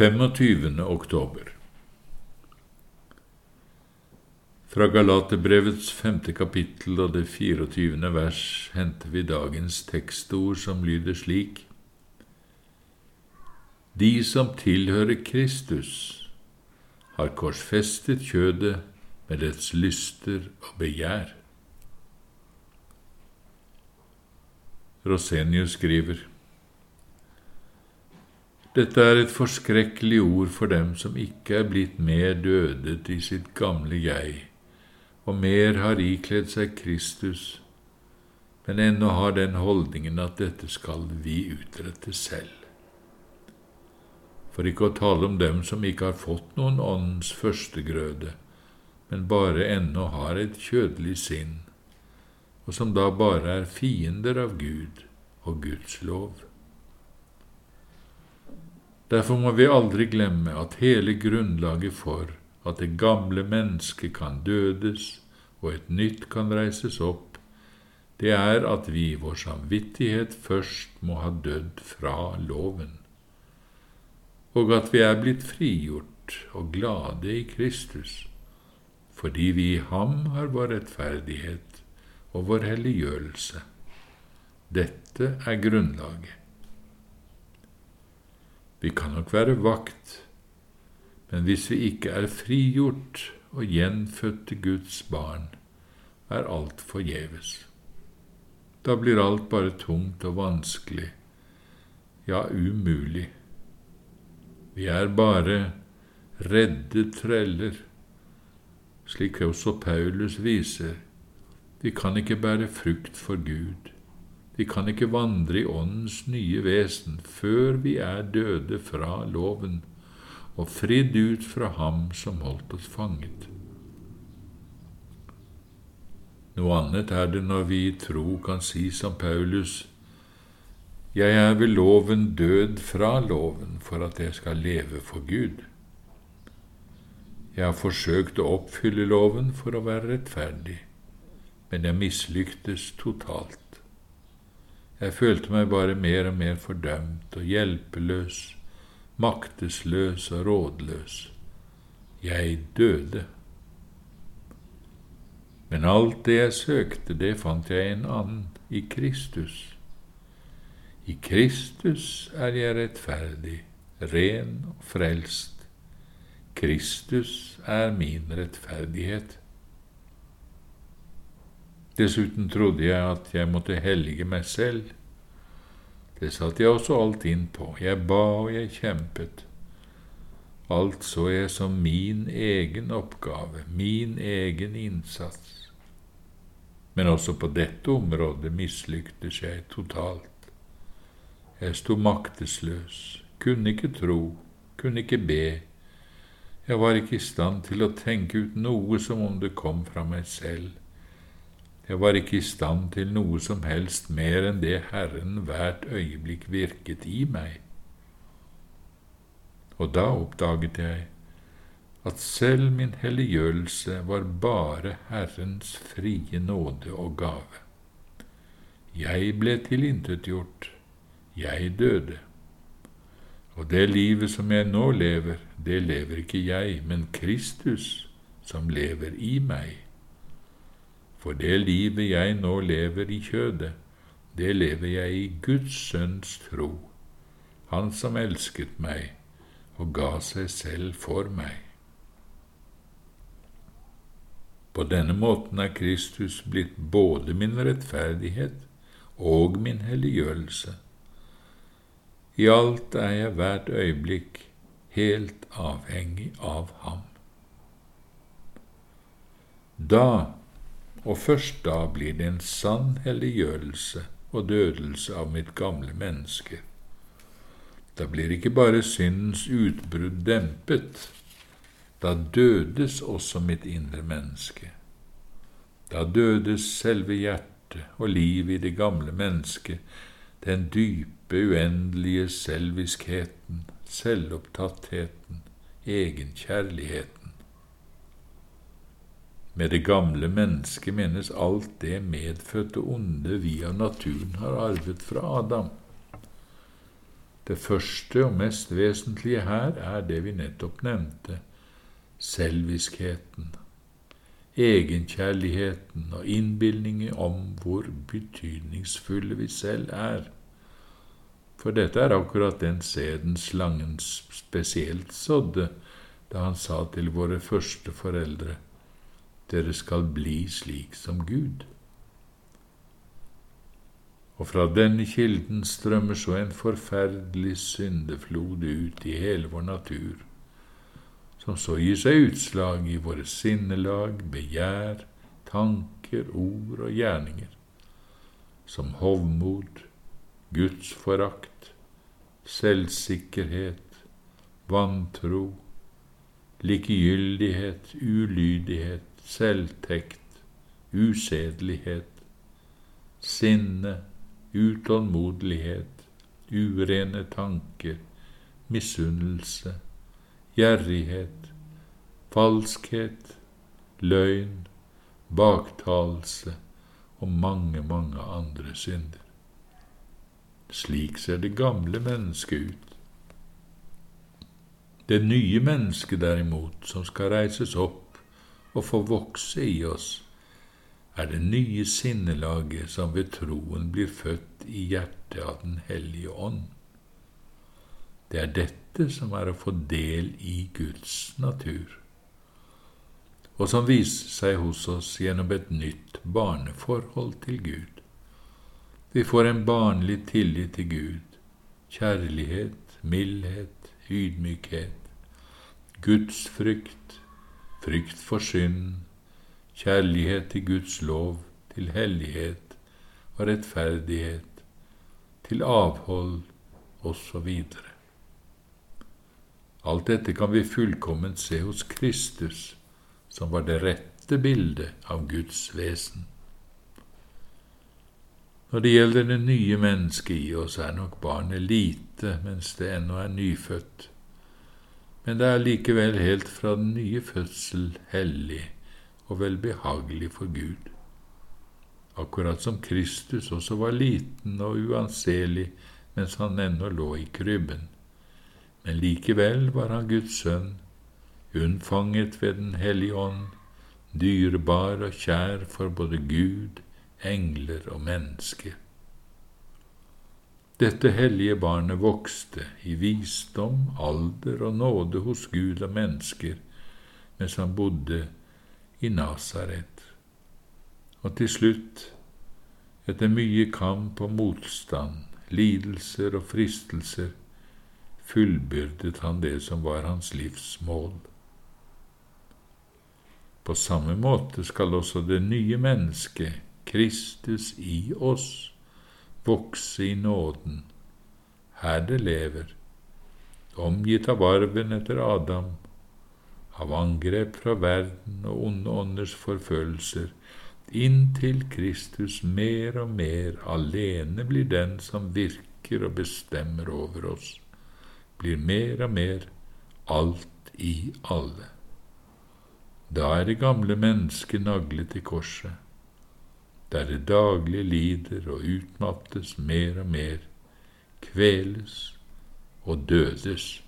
25. oktober Fra Galaterbrevets femte kapittel og det 24. vers henter vi dagens tekstord som lyder slik De som tilhører Kristus, har korsfestet kjødet med dets lyster og begjær. Rosenius skriver dette er et forskrekkelig ord for dem som ikke er blitt mer dødet i sitt gamle jeg, og mer har ikledd seg Kristus, men ennå har den holdningen at dette skal vi utrette selv. For ikke å tale om dem som ikke har fått noen åndens førstegrøde, men bare ennå har et kjødelig sinn, og som da bare er fiender av Gud og Guds lov. Derfor må vi aldri glemme at hele grunnlaget for at det gamle mennesket kan dødes og et nytt kan reises opp, det er at vi i vår samvittighet først må ha dødd fra loven, og at vi er blitt frigjort og glade i Kristus, fordi vi i ham har vår rettferdighet og vår helliggjørelse. Dette er grunnlaget. Vi kan nok være vakt, men hvis vi ikke er frigjort og gjenfødte Guds barn, er alt forgjeves. Da blir alt bare tungt og vanskelig, ja, umulig. Vi er bare redde treller, slik også Paulus viser. Vi kan ikke bære frukt for Gud. Vi kan ikke vandre i Åndens nye vesen før vi er døde fra loven og fridd ut fra ham som holdt oss fanget. Noe annet er det når vi i tro kan si som Paulus, Jeg er ved loven død fra loven for at jeg skal leve for Gud. Jeg har forsøkt å oppfylle loven for å være rettferdig, men jeg mislyktes totalt. Jeg følte meg bare mer og mer fordømt og hjelpeløs, maktesløs og rådløs. Jeg døde. Men alt det jeg søkte, det fant jeg en annen, i Kristus. I Kristus er jeg rettferdig, ren og frelst. Kristus er min rettferdighet. Dessuten trodde jeg at jeg måtte hellige meg selv. Det satte jeg også alt inn på. Jeg ba og jeg kjempet. Alt så jeg som min egen oppgave, min egen innsats. Men også på dette området mislyktes jeg totalt. Jeg sto maktesløs, kunne ikke tro, kunne ikke be. Jeg var ikke i stand til å tenke ut noe som om det kom fra meg selv. Jeg var ikke i stand til noe som helst mer enn det Herren hvert øyeblikk virket i meg. Og da oppdaget jeg at selv min helliggjørelse var bare Herrens frie nåde og gave. Jeg ble tilintetgjort, jeg døde. Og det livet som jeg nå lever, det lever ikke jeg, men Kristus som lever i meg. For det livet jeg nå lever i kjødet, det lever jeg i Guds sønns tro, Han som elsket meg og ga seg selv for meg. På denne måten er Kristus blitt både min rettferdighet og min helliggjørelse. I alt er jeg hvert øyeblikk helt avhengig av ham. Da og først da blir det en sann helliggjørelse og dødelse av mitt gamle menneske. Da blir ikke bare syndens utbrudd dempet, da dødes også mitt indre menneske. Da dødes selve hjertet og livet i det gamle mennesket, den dype, uendelige selviskheten, selvopptattheten, egenkjærligheten. Med det gamle mennesket menes alt det medfødte onde vi av naturen har arvet fra Adam. Det første og mest vesentlige her er det vi nettopp nevnte selviskheten, egenkjærligheten og innbilningen om hvor betydningsfulle vi selv er. For dette er akkurat den sæden slangen spesielt sådde da han sa til våre første foreldre, dere skal bli slik som Gud. Og fra denne kilden strømmer så en forferdelig syndeflod ut i hele vår natur, som så gir seg utslag i våre sinnelag, begjær, tanker, ord og gjerninger, som hovmod, gudsforakt, selvsikkerhet, vantro, likegyldighet, ulydighet, selvtekt, usedelighet, sinne, utålmodighet, urene tanker, misunnelse, gjerrighet, falskhet, løgn, baktalelse og mange, mange andre synder. Slik ser det gamle mennesket ut. Det nye mennesket, derimot, som skal reises opp og få vokse i oss, er det nye sinnelaget som ved troen blir født i hjertet av Den hellige ånd. Det er dette som er å få del i Guds natur, og som viser seg hos oss gjennom et nytt barneforhold til Gud. Vi får en barnlig tillit til Gud, kjærlighet, mildhet, ydmykhet, gudsfrykt, frykt for synd, kjærlighet til Guds lov, til hellighet og rettferdighet, til avhold osv. Alt dette kan vi fullkomment se hos Kristus, som var det rette bildet av Guds vesen. Når det gjelder det nye mennesket i oss, er nok barnet lite mens det ennå er nyfødt, men det er likevel helt fra den nye fødsel hellig og velbehagelig for Gud. Akkurat som Kristus også var liten og uanselig mens han ennå lå i krybben. Men likevel var han Guds sønn, unnfanget ved Den hellige ånd, dyrebar og kjær for både Gud, engler og mennesker. Dette hellige barnet vokste i visdom, alder og nåde hos Gud og mennesker mens han bodde i Nasaret. Og til slutt, etter mye kamp og motstand, lidelser og fristelser, fullbyrdet han det som var hans livs mål. På samme måte skal også det nye mennesket, Kristus i oss, vokse i nåden, her det lever, omgitt av arven etter Adam, av angrep fra verden og onde ånders forfølgelser, inntil Kristus mer og mer alene blir den som virker og bestemmer over oss, blir mer og mer alt i alle. Da er det gamle mennesket naglet til korset, der det daglig lider og utmattes mer og mer, kveles og dødes.